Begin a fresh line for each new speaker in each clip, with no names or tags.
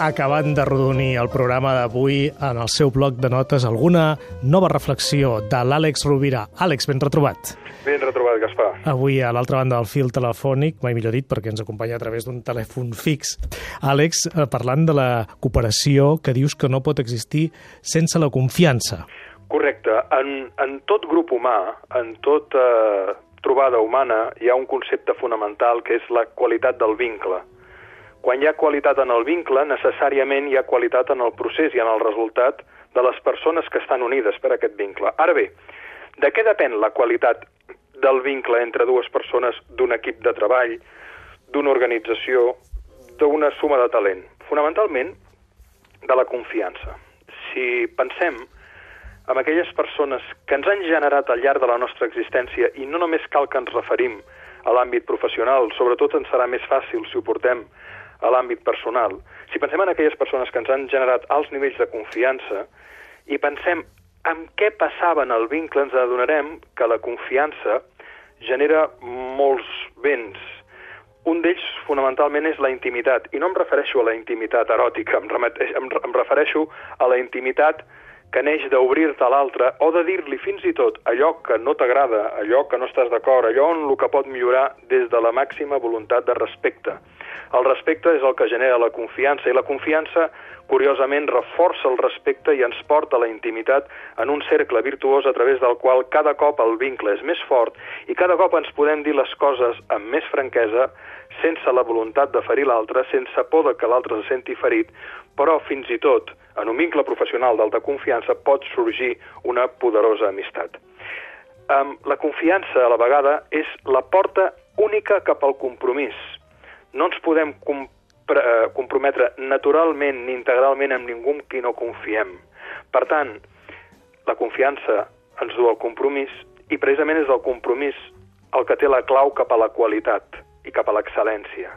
acabant de rodonir el programa d'avui en el seu bloc de notes alguna nova reflexió de l'Àlex Rovira. Àlex, ben retrobat.
Ben retrobat, Gaspar.
Avui a l'altra banda del fil telefònic, mai millor dit, perquè ens acompanya a través d'un telèfon fix. Àlex, eh, parlant de la cooperació que dius que no pot existir sense la confiança.
Correcte. En, en tot grup humà, en tot eh, trobada humana, hi ha un concepte fonamental que és la qualitat del vincle. Quan hi ha qualitat en el vincle, necessàriament hi ha qualitat en el procés i en el resultat de les persones que estan unides per aquest vincle. Ara bé, de què depèn la qualitat del vincle entre dues persones d'un equip de treball, d'una organització, d'una suma de talent? Fonamentalment, de la confiança. Si pensem en aquelles persones que ens han generat al llarg de la nostra existència i no només cal que ens referim a l'àmbit professional, sobretot ens serà més fàcil si ho portem a l'àmbit personal. Si pensem en aquelles persones que ens han generat alts nivells de confiança i pensem en què passava en el vincle, ens adonarem que la confiança genera molts béns. Un d'ells, fonamentalment, és la intimitat. I no em refereixo a la intimitat eròtica, em, em, em refereixo a la intimitat que neix d'obrir-te a l'altre o de dir-li fins i tot allò que no t'agrada, allò que no estàs d'acord, allò en el que pot millorar des de la màxima voluntat de respecte. El respecte és el que genera la confiança i la confiança, curiosament, reforça el respecte i ens porta a la intimitat en un cercle virtuós a través del qual cada cop el vincle és més fort i cada cop ens podem dir les coses amb més franquesa, sense la voluntat de ferir l'altre, sense por de que l'altre se senti ferit, però fins i tot en un vincle professional d'alta confiança pot sorgir una poderosa amistat. La confiança, a la vegada, és la porta única cap al compromís, no ens podem eh, comprometre naturalment ni integralment amb ningú amb qui no confiem. Per tant, la confiança ens du al compromís i precisament és el compromís el que té la clau cap a la qualitat i cap a l'excel·lència.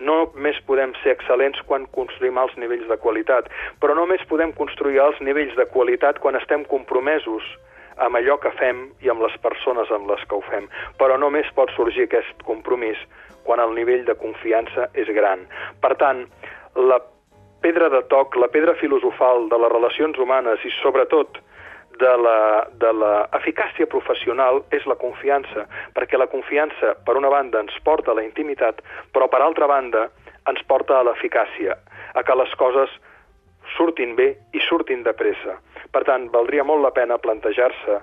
No més podem ser excel·lents quan construïm els nivells de qualitat, però només podem construir els nivells de qualitat quan estem compromesos amb allò que fem i amb les persones amb les que ho fem. Però només pot sorgir aquest compromís quan el nivell de confiança és gran. Per tant, la pedra de toc, la pedra filosofal de les relacions humanes i sobretot de la, de la eficàcia professional és la confiança, perquè la confiança, per una banda, ens porta a la intimitat, però per altra banda ens porta a l'eficàcia, a que les coses surtin bé i surtin de pressa. Per tant, valdria molt la pena plantejar-se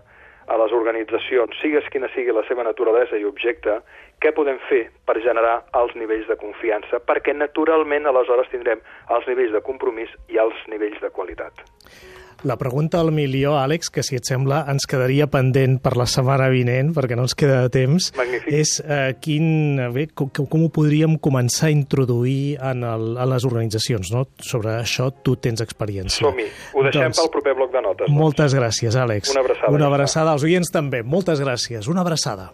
a les organitzacions, sigues quina sigui la seva naturalesa i objecte, què podem fer per generar els nivells de confiança, perquè naturalment aleshores tindrem els nivells de compromís i els nivells de qualitat.
La pregunta al milió, Àlex, que si et sembla ens quedaria pendent per la setmana vinent, perquè no ens queda de temps,
Magnífic.
és eh, quin, bé, com, com ho podríem començar a introduir en, el, en les organitzacions. No? Sobre això tu tens experiència.
Som-hi. Ho deixem doncs, pel proper bloc de notes. Doncs.
Moltes gràcies, Àlex.
Una abraçada.
Una abraçada als oients també. Moltes gràcies. Una abraçada.